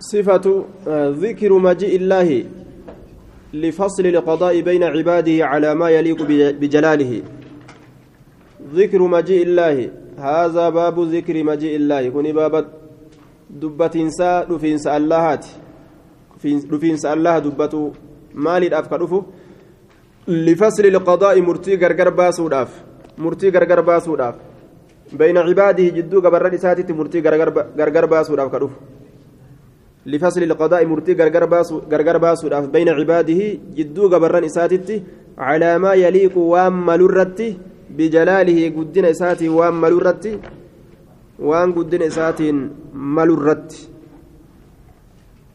صفة ذكر مجيء الله لفصل القضاء بين عباده على ما يليق بجلاله. ذكر مجيء الله هذا باب ذكر مجيء الله. كن باب دبتنسا دفنسا اللهات دفنسا الله دبتو مالي الأفكار دفو. لفصل القضاء مرتي غرغر باسوداف. مرتي غرغر باسوداف. بين عباده جدو غبر ساتي مرتي غرغر باسوداف كدف لفصل القضاء مرتي غرغر باسو غرغر باسوداف بين عباده جدو غبر ساتي على ما يليق وام ملرتي بجلاله قدنا ساتي وام ملرتي وان قدنا ساتي ملرتي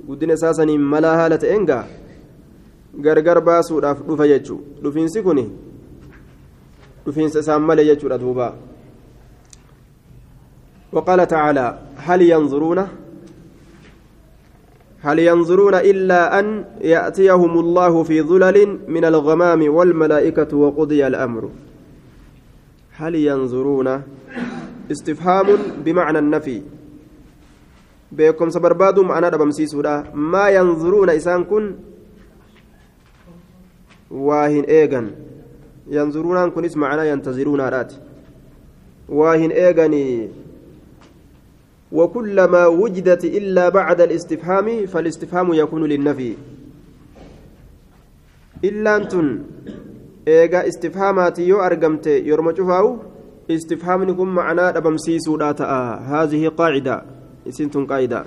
قدنا ساسني ملا هالة إنغا baasuudhaaf dhufa jechuu dhufiinsi kun dhufiinsa isaan malee jechuudha duuba وقال تعالى هل ينظرون هل ينظرون إلا أن يأتيهم الله في ظلل من الغمام والملائكة وقضي الأمر؟ هل ينظرون؟ استفهام بمعنى النفي. بكم سبربادهم أنا دبمسي ما ينظرون إسان كن؟ waa hin eegan yanzuruunaan kunis macnaa yantaziruunaadhaati waa hin eeganii وكلما وجدت إلا بعد الاستفهام فالاستفهام يكون للنفي. إلا أنتن إيجا استفهامات يو أرقمت يرمى شفاو استفهام نكون معنا دبمسي سوداتا هذه قاعدة سنتم قاعدة.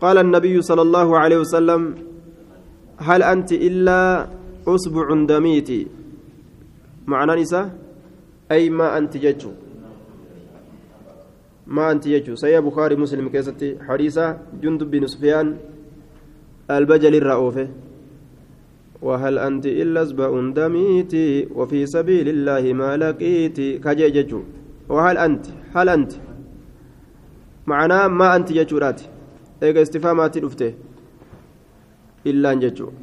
قال النبي صلى الله عليه وسلم هل أنت إلا أصبع دميتي؟ معنى نساء أي ما أنت ججو. ما أنت ججو سيا بخاري مسلم كيستي حديثة جندب بن سفيان البجل الرؤوفة وهل أنت إلا أصبع دميتي وفي سبيل الله ما لقيتي كججو وهل أنت؟ هل أنت؟ معناه ما أنت ججو راتي. إيجا استفهاماتي دفته illaan jechuudha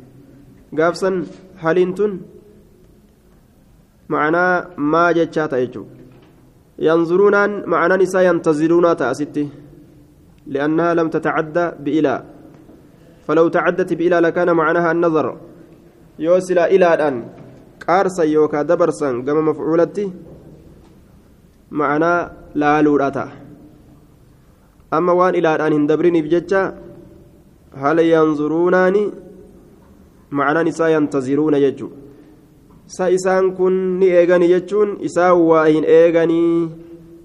gaafsan haliin tun macnaa maa jechaa ta'a jechuudha macnaan isaa yantaziruunaa ta'a asitti لأنها لم تتعدى بإلى. فلو تعدت بإلى لكان معناها النظر. يوصل إلى الآن قارسا يوكا دبرسا كما مفعولتي معنى لا لوراتا أما وان إلى الآن هندبرني بججة هل ينظرونني معنى نساء ينتظرون يجو. Sa isaan kun ni eegani jechuun isaan waa hin eeganii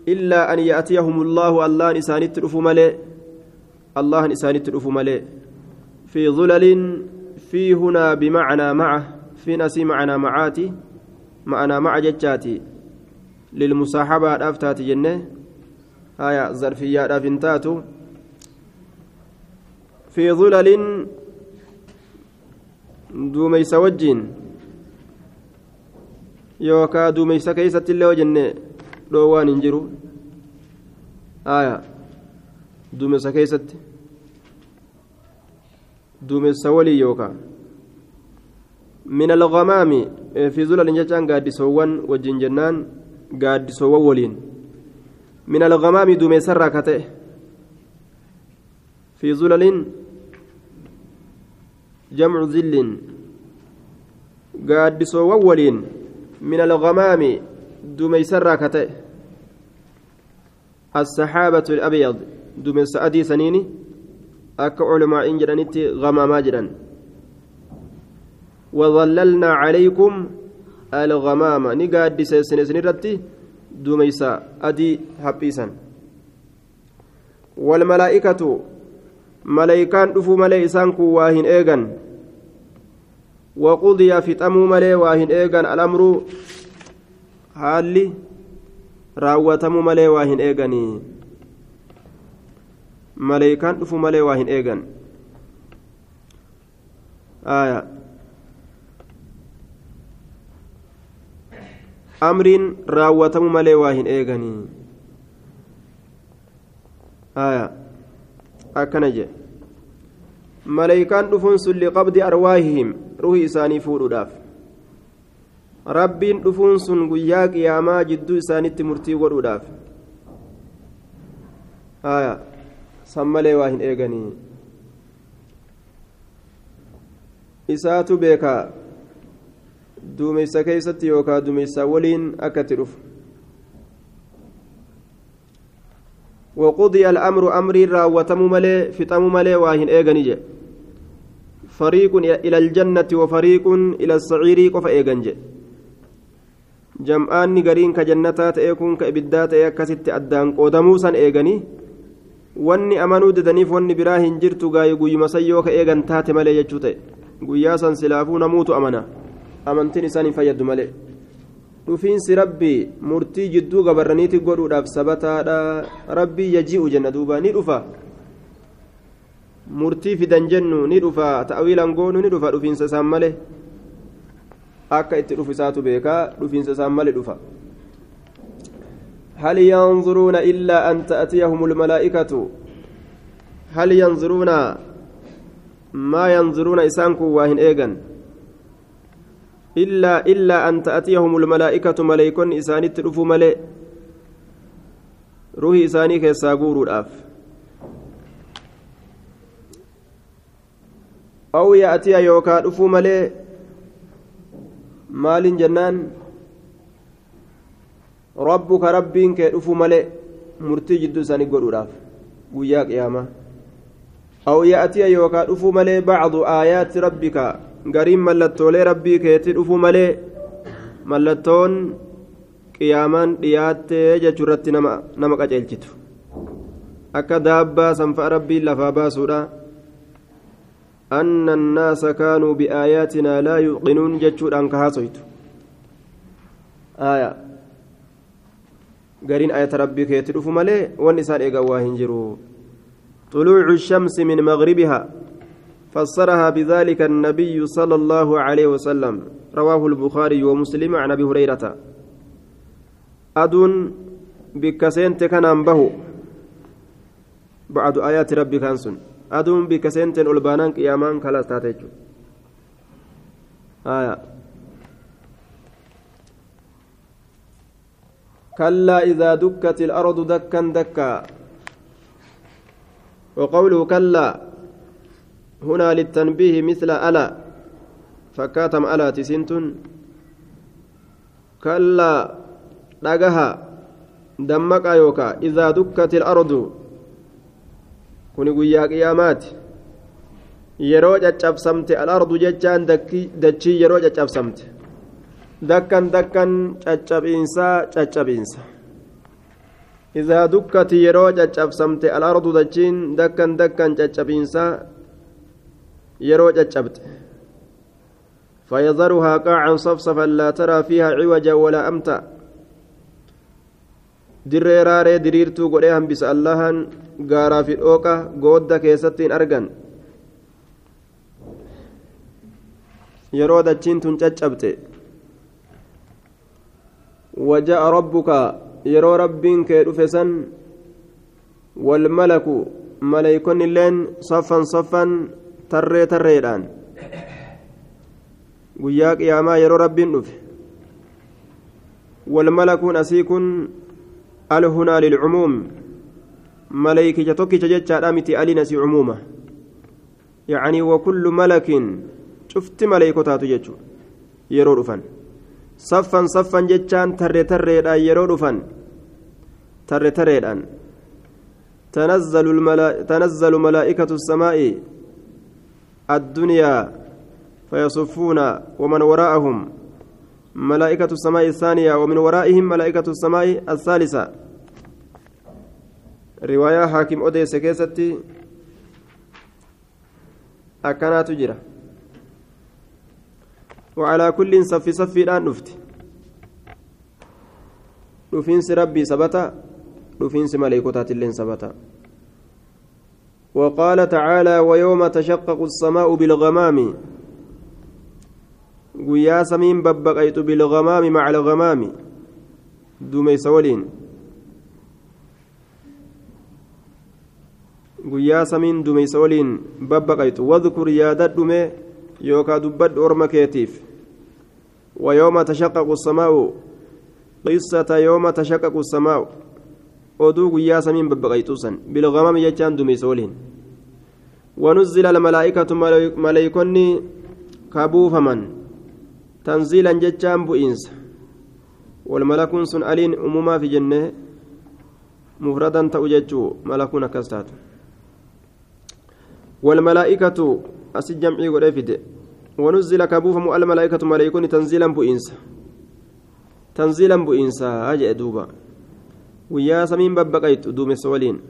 illaa an ya'tiyahumullaahu allahan isaanitti dhufu malee allahan isaanitti dhufu malee fi zulalin fi hunaa bimacnaa maca fiin asii macnaa macaati ma'anaa maca jechaati lilmusaaxabaadhaaf taati jenne haya zarfiyyaadhaaf hin taatu في ظلل دوميس وجين يوكا دوميس كيسة اللي وجنة دوان انجرو آية دوميس كيسة دوميس ولي يوكا من الغمام في ظلل جتان قادسوان وجين جنان قادسوان ولين من الغمام دوميس راكته في ظلل جمع ظل قادسوا وولين من الغمام دميسر كتئ. السحابة الأبيض دميس أدي سنيني أك علماء جرانيت غماما جران وظللنا عليكم الغمام نقادس سنسنرتي دميس أدي حبيسا والملائكة isaan kun waa hin eegan fixamuu malee waa hin eegan alamruu haalli raawwatamuu malee waa hin eeganii maleeykaan dhufuu malee waa hin eegan aya amriin raawwatamuu malee waa hin eeganii aya akkana jedhe dhufuun sun liqabdi arwaahihim ruhi isaanii fuudhuudhaaf rabbiin dhufuun sun guyyaa qiyaamaa jidduu isaanitti murtii godhuudhaaf haya san malee waa hin eeganii isaatu beeka duumeysa keeysatti yookaa duumeysa waliin akkatti dhufu وقضي الأمر أمري راوتم ملي فتم ملي واهن إيغني فريق إلى الجنة وفريق إلى السعير قف إيغنج جمعان قرين كجنتات إيكون كإبدات إيكست أدان قودموسا إيغني wanni amanuu didaniif wanni biraa hin jirtu gaayee guyyuma sayyoo ka eegan taate malee jechuu ta'e guyyaa san silaafuu namuutu amana amantiin isaan hin fayyaddu malee dhufiinsi rabbii murtii jidduu gabarraniiti godhuudhaaf sabataadha rabbii yaji'u jenna duuba ni dhufa Murtii fidan jennu ni dhufa ta'awiilan goonu ni dhufa dhufiinsa isaan malee? Akka itti dhufu isaatu beekaa dhufiinsa isaan malee dhufa. هل ينظرون إلا أن تأتيهم الملائكة هل ينظرون ما ينظرون إسانكو واهن إيغن إلا إلا أن تأتيهم الملائكة ملائكون إساني تلفوا ملئ روحي إساني كيساقور الأف aw yaatiya yookaa dhufuu malee maaliin jennaan? Rabbuka rabbiin kee dhufuu malee murtii jidduu isaanii godhuudhaaf guyyaa qiyaamaa. Aw yaatiya yookaa dhufuu malee bacdu aayaati rabbika gariin mallattoolee rabbii keetti dhufuu malee mallattoon qiyaamaan dhiyaattee jechuu irratti nama qaceelchitu akka daabbaa sanfa'a rabbiin lafaa baasuudha. Anna annaasa kaanuu biaayaatinaa laa yuqinuun jechuudhaan ka haasoytu aayaa قرين آية ربي كي تلف ملي والنسان إيقا واهن جرو. طلوع الشمس من مغربها فسرها بذلك النبي صلى الله عليه وسلم. رواه البخاري ومسلم عن أبي هريرة. أدون بكسنت كان أنبه بعد آيات ربي كانسون أدون بكسنت ألبانان قيامان كلا تاتيجو آية كلا إذا دكت الأرض دكا دكا وقوله كلا هنا للتنبيه مثل ألا فكاتم ألا تسنتن كلا dhagaha. Dammaqa yookaa. Idaa dukkat ilardu kuni guyyaa qiyaamaati yeroo caccabsamte alardu jechaan dachii yeroo caccabsamte dakkan dakkan caccabiinsaa caccabiinsa idaa dukkati yeroo caccabsamte alardu dachiin dakkan dakkan caccabiinsaa yeroo caccabte فيذرها قاعا صفصفا لا ترى فيها عوجا ولا أمتا raaree diriirtuu godhee hambisa allahan gaaraa fi dhooqa goodda keessatti hin argan yeroo dachiin tun caccabte waja'a rabbuka yeroo rabbiin kee dhufe san walmalaku maleeykonni illeen saffan saffan tarree tarreedhaan guyyaa qiyaamaa yeroo rabbiin dhufe walmalakuun asii kun al hunaa lilcumuum tokkicha jechaadha miti aliin asii cumuuma yacanii wakullu malakin cufti maleeykotaatu jechu yeroo dhufan saffan saffan jechaan tarre tarreedhaan yeroo dhufan tarre tarreedhaan تنزل ملائكة السماء الدنيا فيصفون ومن وراءهم ملائكة السماء الثانية ومن ورائهم ملائكة السماء الثالثة رواية حاكم أوديس كيستي أكنات جرة وعلى كل صف صف الآن نفت رفينس ربي سبتا رفينس ملائكتات اللين سبتا وقال تعالى ويوم تشقق السماء بالغمام guyyaa samiin babbaqaytu bilgamaami maca algamaami duumeysa waliin. Guyyaa samiin duumeysa waliin babbaqaytu wadkur yaadadhume yookaa dubbadhu orma keetiif ويوم تشقق السماء قصة يوم تشقق السماء guyyaa samiin babbaqayxuusan bilgamami jechaan dumeessa waliin ونزل الملائكة ملائكني كابوفمن تنزيلا جتان بؤينس والملك سن ألين أموما في جنة مفردا تأججو ملكون كستات والملائكة أسي جمعي قريفد ونزل كابوفم الملائكة ملائكون تنزيلا بؤينس تنزيلا بؤينس أجئ دوبا ويا سمين ببقيت دوم السولين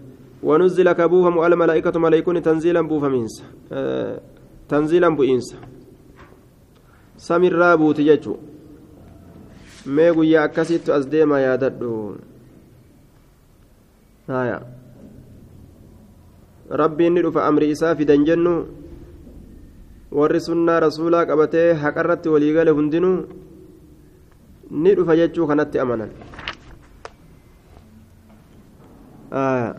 ونزل كبوفم الملائكة ملائكون تنزيلا بوفمينس آه تنزيلا بؤينس سمير رابو تججو. mee guyyaa akkasitti as deema yaadadhu rabbiin ni dhufa amri isaa fidan jennu warri sunnaa rasuulaa qabatee haqarratti waliigale hundinuu ni dhufa jechuu kanatti amanan آه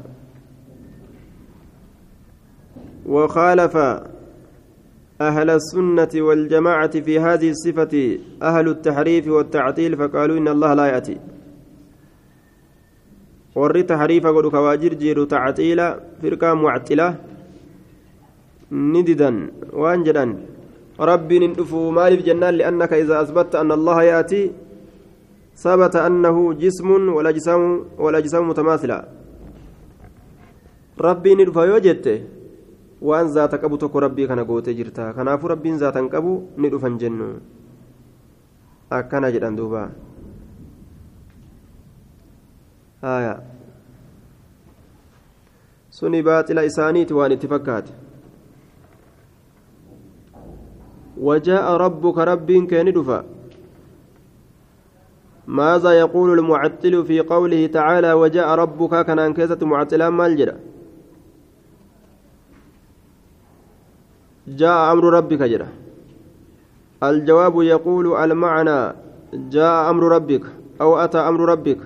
وخالف أهل السنة والجماعة في هذه الصفة أهل التحريف والتعطيل فقالوا إن الله لا يأتي warri taxriifa godhu kawaajir jiru tacxiila firqaa mucxila ni didan waan jedhan rabbiin hin dhufu maaliif jennaan liannaka idaa asbatta anna allaha yaati sabata annahu jismun walajsamu mutamaasila rabbiin ni dhufa yoo jette waan zaata qabu tokko rabbii kana gootee jirta kanaafuu rabbiin zaatan qabu ni dhufan jennu akkana jedhan duuba suni baaxila isaaniiti waan itti fakkaate. وجاء ربك رب كان دفا ماذا يقول المعتل في قوله تعالى وجاء ربك كان انكسة معتلا مال جدا جاء أمر ربك جدا الجواب يقول المعنى جاء أمر ربك أو أتى أمر ربك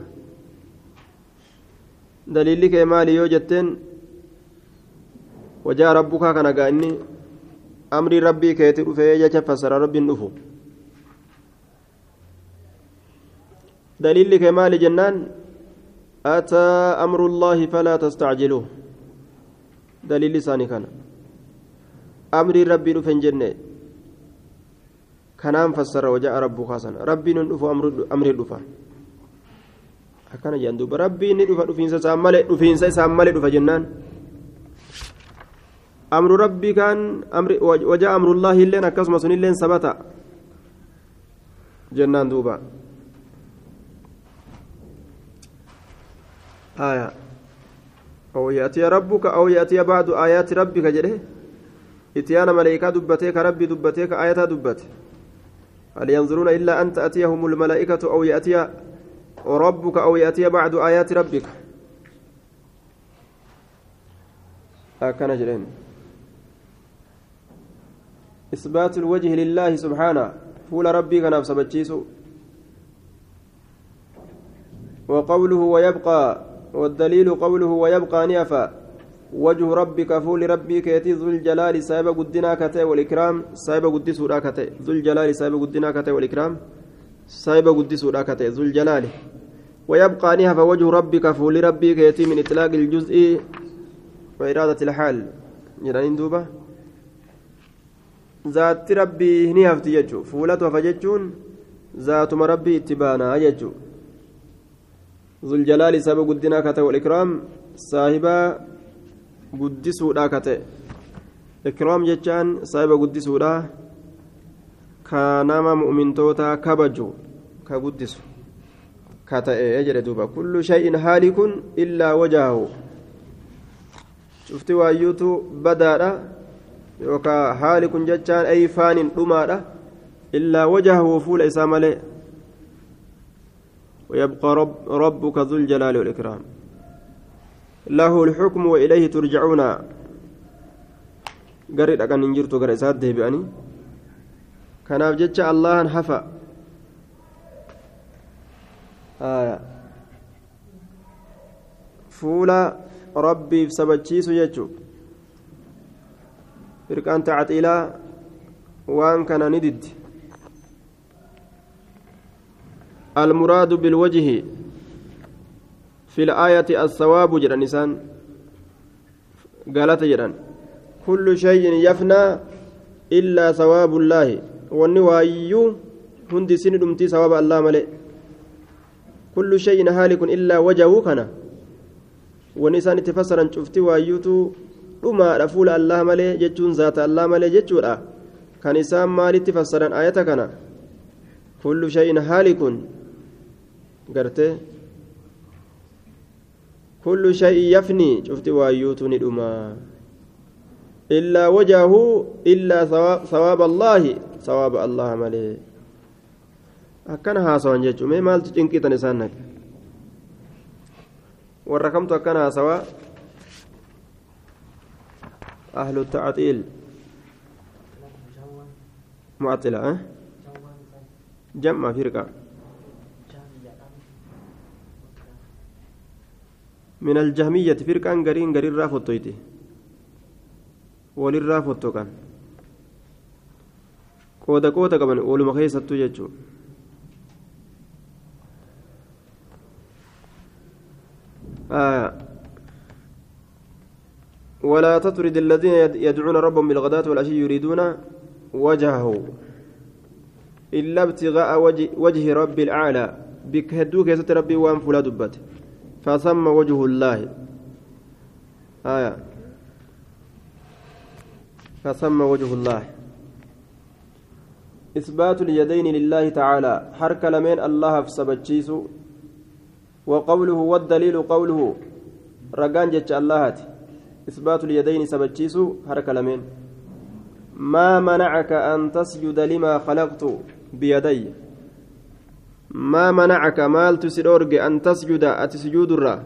دليلك مالي يوجدتين وجاء ربك كان قاني أمر ربي كيتي رفيجة فسر ربي النفو دليلك مالي جنان. أتى أمر الله فلا تستعجلوه. دليل لساني كان. amrii rabbii dhufe hin jenne kanaan fassara waja'a rabbuu kaasan rabbiin hin dhufu amrii dhufa akkana jedhan duuba rabbiin ni dhufa dhufiinsa isaan malee dhufiinsa isaan malee dhufa jennaan amru rabbii kaan waja'a amrullaahi illeen akkasuma sun illeen sabata jennaan duuba آية أو يأتي ربك أو يأتي بعض آيات ربك جده إتيان ملائكة دبتيك ربي دبتيك آية دبت هل ينظرون إلا أن تأتيهم الملائكة أو يأتي ربك أو يأتي بعد آيات ربك. أكن جرين. إثبات الوجه لله سبحانه. فول ربي كان بسبتشيسو وقوله ويبقى والدليل قوله ويبقى نيفا وجه ربك فول ربي كيتي ذو الجلال سايب قدنا كتي والإكرام. سايب قدس كتي. ذو الجلال سايب قدنا كتي والإكرام. سايب قدس كتي. ذو الجلال ويبقى نها فوجه ربك فول ربي كيتي من إطلاق الجزء وإرادة الحال. جرانين دوبة. ذات ربي نهفت يجو. فولت وفججون ذات ربي اتبانا يجو. ذو الجلال سايب قدنا والإكرام. صاحبا guddisuudha ka ta'e ikraam jechaan saahiba guddisuudha ka nama mu'mintoota kabaju jedhe duuba kullu shay'in haalikun illaa wajahahu cufti waayyuutu badaadha yookaa haalikun jechaan ay faanin dhumaadha illaa wajahahu fuula isaa malee ويبقى رب ربك ذو الجلال والإكرام له الحكم وإليه ترجعون قرد أكن ننجرت قرد إساد ديبئني كان الله حفا آية. فولا ربي بسبتشيس يجو فرقان تعطيلا وان كان ندد. المراد بالوجه في الآية الثواب جرى نسان. قالت جرى كل شيء يفنى إلا ثواب الله. والنوايو هندي سن دمتي ثواب الله ملئ. كل شيء هالك إلا وجهه كان ونسان تفسرا شفتي وايوتو dhumaadha fuula allah malee jechuun zaata allah malee jechuudha kan isaan maalitti fassaran ayata kana kullu shay'in haalikun gartee kullu shay'in yafni cufti waayyuutu ni dhuma illaa wajahu illaa sawaaba allaahi sawaaba allah malee akkana haasawan jechuu mee maaltu cinqitan isaan naqe warra kamtu akkana haasawaa أهل التعطيل معطلة أه؟ جمع فرقة من الجهمية فرقة قرين قرين رافتويتي وللraa fottoqan qooda qooda qaban ooluma keessattuu jechuun ولا تطرد الذين يدعون ربهم بالغداة والعشي يريدون وجهه إلا ابتغاء وجه, وجه رب الأعلى. بك هدوك يا ربي وان فلا دبت. فثم وجه الله. آية. فثم وجه الله. إثبات اليدين لله تعالى. حرك لمن الله فسبتشيس وقوله والدليل قوله رقان جتش اللهاتي إثبات اليدين سبتشيسو حركة لمن ما منعك أن تسجد لما خلقت بيدي. ما منعك مال تسرورج أن تسجد أتسجود الرا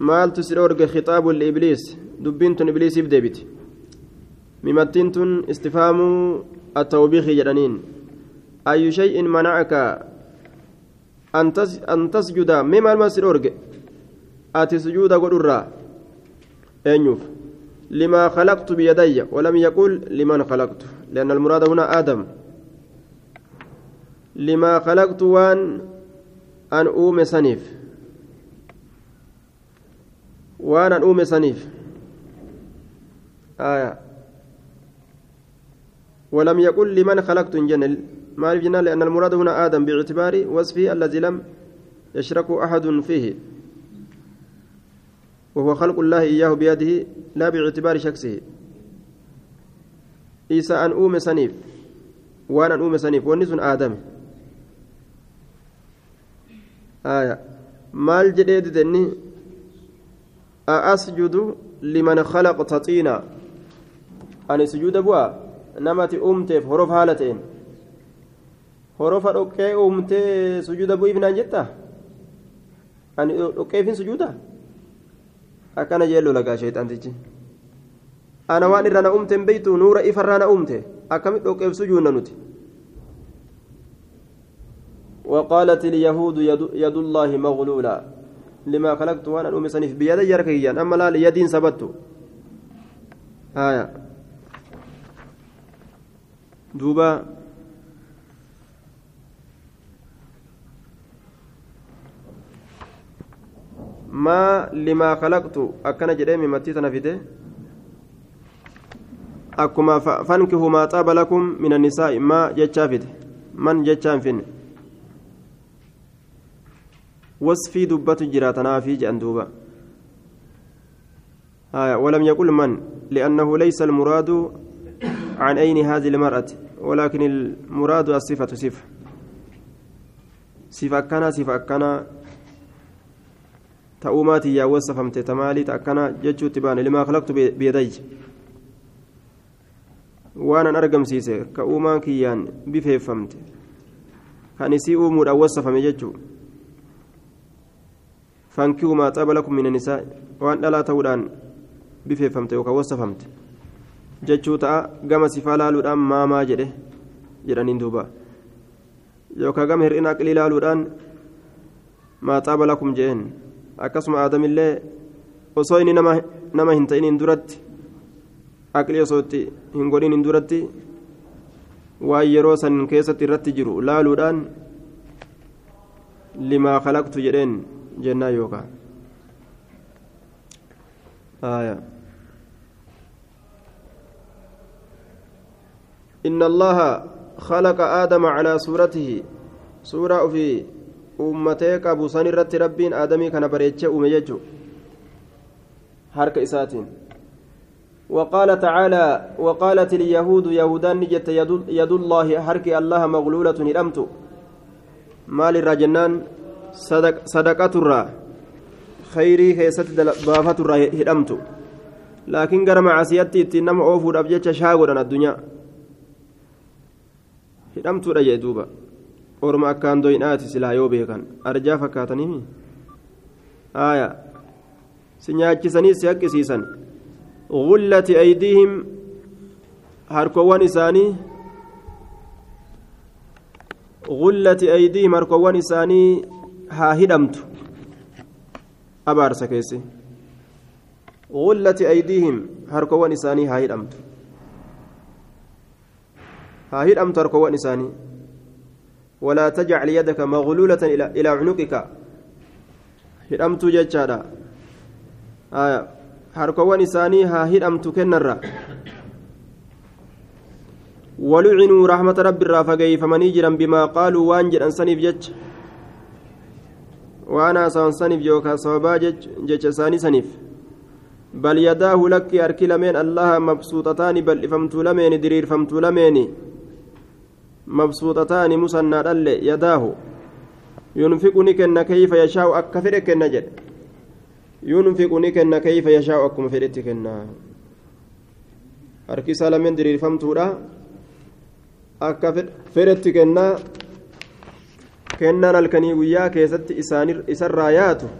مال تسرورج خطاب لإبليس دبنت إبليس بدبت ممتنت استفهام التوبيخ جرانين أي أن تسجد مما المسرورج أتسجود قل الرا أنيوف لما خلقت بيدي ولم يقل لمن خلقت. لأن المراد هنا آدم. لما خلقت وان أن أوم سنيف. وأن أن أوم سنيف. آية. ولم يقل لمن خلقت جنة ما جنة لأن المراد هنا آدم باعتبار وصفه الذي لم يشرك أحد فيه. وهو خلق الله إياه بيده لا باعتبار شخصه. إيسى أن أوم سنيف. وأنا أن أوم سنيف. ونسون آدم. آية. maal jedhee didenni asjudu liman khalaqta xiina ani sujuuda bu'a namati uumteef horof haala ta'een horofa dhoqqee uumtee sujuuda bu'iif naan jetta ani dhoqqeefin sujuuda akkana jeelloo lagaa sheexantichi ana waan irra na uumte beeytu nuura ifarraa na uumte akkamit dhoqqeef sujuudna nuti وقالت اليهود يد, يد الله مغلولة لما خلقت وأنا أمي سنف بيد يركيا أما لا ليدين سبت آية دوبا ما لما خلقت أكن جريمي متي تنفده أكما فانكهوا ما طاب لكم من النساء ما جتشافد من جتشان فين؟ وصفي دبة جراتنا في جندوبة آية ولم يقل من؟ لأنه ليس المراد عن أين هذه المرأة ولكن المراد الصفة صفة. صفة كان صفة كان تأوماتي يا وصفمت تمالي تأكنا ججو تبان لما خلقت بيدي وأنا أرقم سيسي كأوما كيان بفيفمت كان يسي أومود أو وصفم ججو فانكوا ما طاب لكم من النساء وان لا تودان بفيفمت يوكا وصفمت jechuu ta'a gama sifaa laaluudhaan maamaa jedhe jedhaniin duuba. Yookaan gama hir'ina aqlii laaluudhaan maaxaaba lakum jeen akkasuma aadamillee osoo inni nama hin ta'iniin duratti aqlii osoo itti hin godhiniin duratti waan yeroo san keessatti irratti jiru laaluudhaan limaa kalaqtu jedheen jennaa yookaan إن الله خلق آدم على صورته suuraa ofii uummatee qabu san irratti rabbiin aadamii kana bareechee uume jechuudha harka isaatiin. وقال تعالى وقالت اليهود يهودان نجت يد الله حرك الله مغلولة هرمت مال الرجنان صدق صدقة الرا خيري كيست بافة الرا هرمت لكن قرم عسيتي تنم أوفو ربجتش شاغرنا الدنيا هرمت رجع دوبا orma akkaan doynaati silaa yoo beekan arjaa fakkaatanii aya si nyaachisanii si haqqisiisan gullati aydiihim harkowwan isaanii gullati aydiihim harkowwan isaanii haa hidhamtu abaarsa keesse gullati aydiihim harkowwan isaanii haa hidhamtu haa hidhamtu harkowwan isaanii ولا تجعل يدك مغلولة إلى إلى عنقك. هدمت جتشادا آية. harkowwan isaanii haa hidhamtu kennarra ولعنوا رحمة رب الرافقي فمن يجرم بما قالوا وان جران سنيف جج وأنا سان سنيف جوكا صوبا جج ساني سنيف. بل يداه لك أركي لمن الله مبسوطتان بل فمت لمن درير فمت لمن مبسوطتان مسنى يداه ينفقني كن كيف يشاء أكفر كن جد ينفق نكن كيف يشاء أكم فردت كنا harki isaa lameen diriirfamtuudha akka fedhetti kennaa kennaan halkanii guyyaa keessatti isarraa yaatu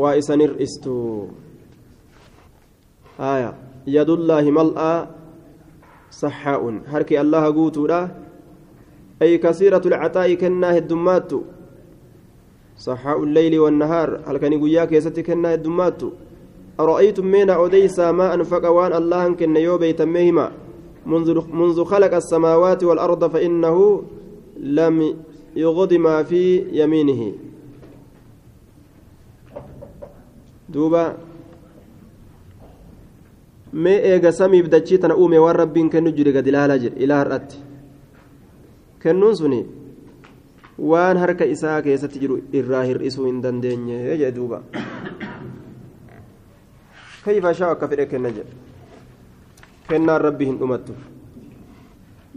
waa isan hir'istu haya yadullaahi mal'aa saxaa'un harki allaha guutuudha ay kasiiratu lcataa'i kennaa heddummaattu صحاء الليل والنهار. هل كان يقول كيستي كنا الدمات أرأيتم من أوديسا ما أنفق وأن الله كن يوبي تمهما منذ خلق السماوات والأرض فإنه لم يغض ما في يمينه. دوبا. Mee eega samiif dachii tana uume waan rabbiin kennu jire gad ilaalaa jira ilaa har'atti kennuun suni waan harka isaa keessatti jiru irraa hir'isuu hin dandeenye jedhe duuba kayfa shaa akka fedhe kenna jedhe kennaan rabbi hin dhumattu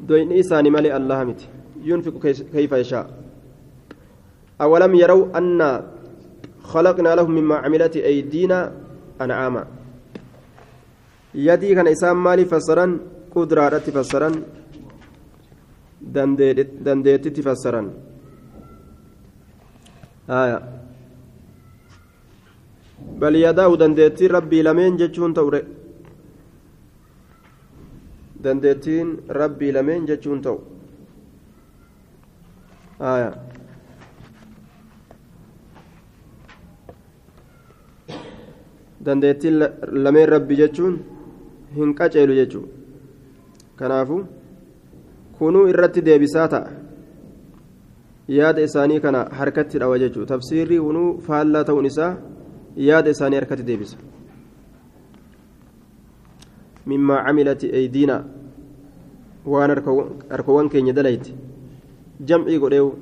doyni isaani malee allaha miti yunfiqu kayfa yashaa awalam yaraw anna خلقنا لهم مما عملت أيدينا أنعاما إسام مالي فسرا قدرة فسرا دنديت فسرا آية بل يداه دنديتي ربي لمن جتشون توري دنديتين ربي لمن جتشون تو آية dandeettiin lameen rabbi jechuun hin qaceelu jechuun kanaafu kunuu irratti deebisaa ta'a. Yaada isaanii kana harkatti dhawa jechuudha. Tafsiirri hunuu faallaa ta'uun isaa yaada isaanii harkatti deebisa. Mimmaa camilati eydiina waan harkawwan keenya dalayti. Jam'ii godheewu.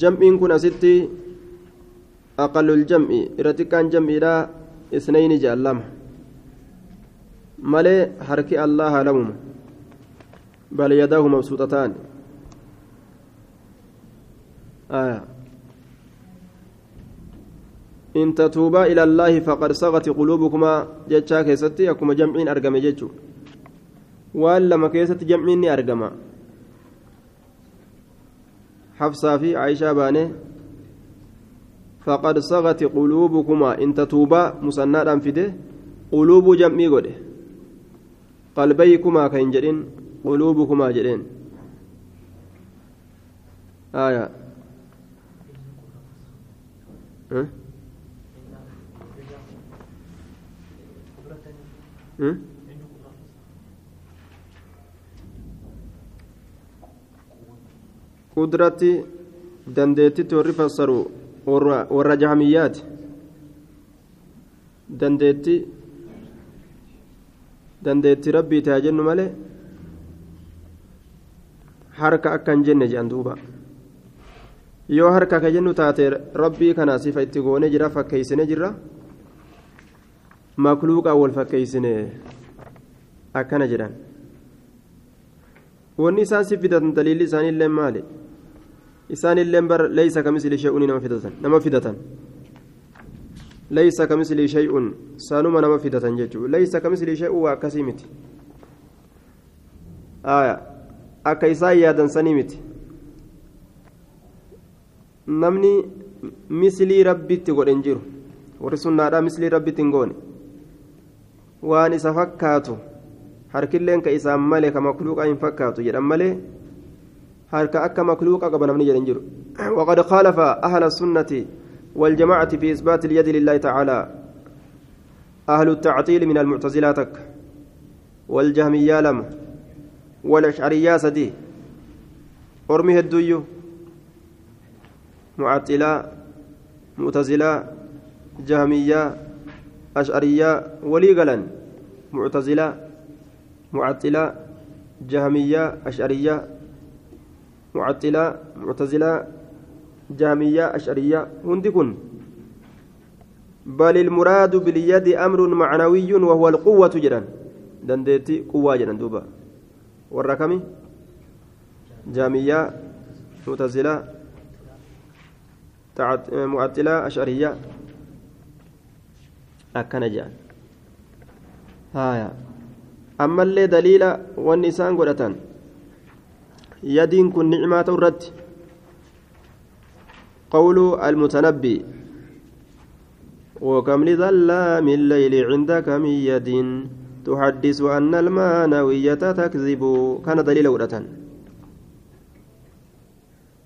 Jam'iin kun asitti aqallul jam'i irra xiqqaan jam'iidha isnayni jaallama malee harki allaha lamuma bal yadaahu mabsuuxataan آية إن تتوبا إلى الله فقد صغت قلوبكما جتشا كيستي أكما جمعين أرقم جتشو وألا ما كيست جمعين أرقم حفصة في عائشة باني فقد صغت قلوبكما إن تتوبا مسنادا فده قلوب جمعي قده قلبيكما كين جرين قلوبكما جرين آية أه؟ أه؟ قدرتي dandeettitti warri fassaru warra jahamiyyaati dandeetti dandeetti rabbiiti haa jennu malee harka akka hin jenne jedhan duuba yoo harka ka jennu taate rabbii kana sifa itti goone jira fakkeeysine jirra makluuqaa wal fakkeeysine akkana jedhan wanni isaan si fidatan daliilli isaaniillee maali isaanillee bar leeysa kamisli shay'un nama fidatan nama fidatan shay'un waa akkasii miti akka isaan yaadan sanii miti namni mislii rabbitti godhen jiru warri sunnaadhaa mislii rabbitti hin goone waan isa fakkaatu harkilleen ka isaan malee ka makluuqa hin fakkaatu jedhan malee harka akka makluuqa qaba namni jedhan jiru وقد خالف أهل السنة والجماعة في إثبات اليد لله تعالى. أهل التعطيل من المعتزلاتك والجهمية لم والأشعرية سدي أرمي الديو معطلة معتزلة جهمية أشعرية ولي قلن معتزلة معطلة جهمية أشعرية معطلة معتزلة جهمية أشعرية. هندكن بل المراد باليد أمر معنوي وهو القوة جدا. دندتي قوة جدا دوبا. والركمي جهمية معتزلة معطلة أشعرية. أكن هايا. أما اللي دليل والنسان قرأتان يدين كن نعمات الرد قول المتنبي. وكم لظلام الليل عندك من يد. تحدث أن المانوية تكذب. كان دليل ورة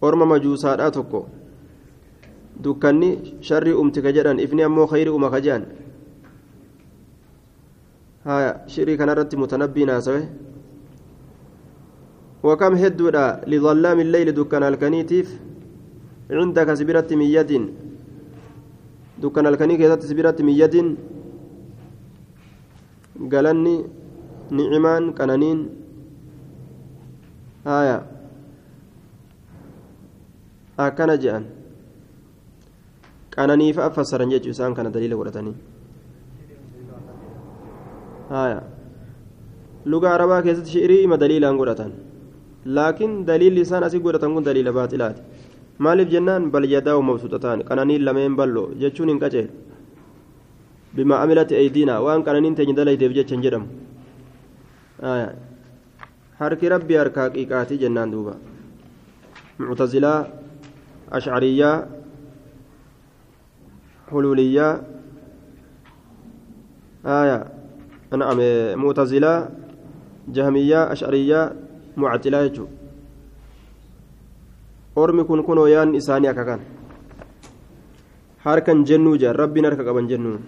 أرم مجوسات أتوكو. دكاني شر أمتك جدا. إفني أمو خير أمك جان. ها شري كان رت متنبي ناسوه. وكم هدودا لظلام الليل دكان الكنيتيف. عندك سبيرة من يد. دكان الكني كذا سبيرة من يد؟ قالني نعمان كنانين. آية. أكن جان كناني فأفسرن جيتشو سان كان دليل ورتني آية. لغة عربية كيست شعري ما دليلا ورتن لكن دليل لسان أسي ورتن كن دليل باطلات maaliif jennaan bal yadaahu mabsuuxataan qananiin lameen ballo jechuun hin qaceelu bima amilati aydiina waan qananiin teenya dalayteef jecha hin jedhamu harki rabbi harka haqiiqaatii jennaan duuba muctazilaa ashcariyyaa aya na'am muctazilaa jahmiyyaa ashcariyyaa mucattilaa jechuudha ormi kun kunoo yaan isaanii akka kan harkan jennuu jaan rabbiin harka qaban jennuu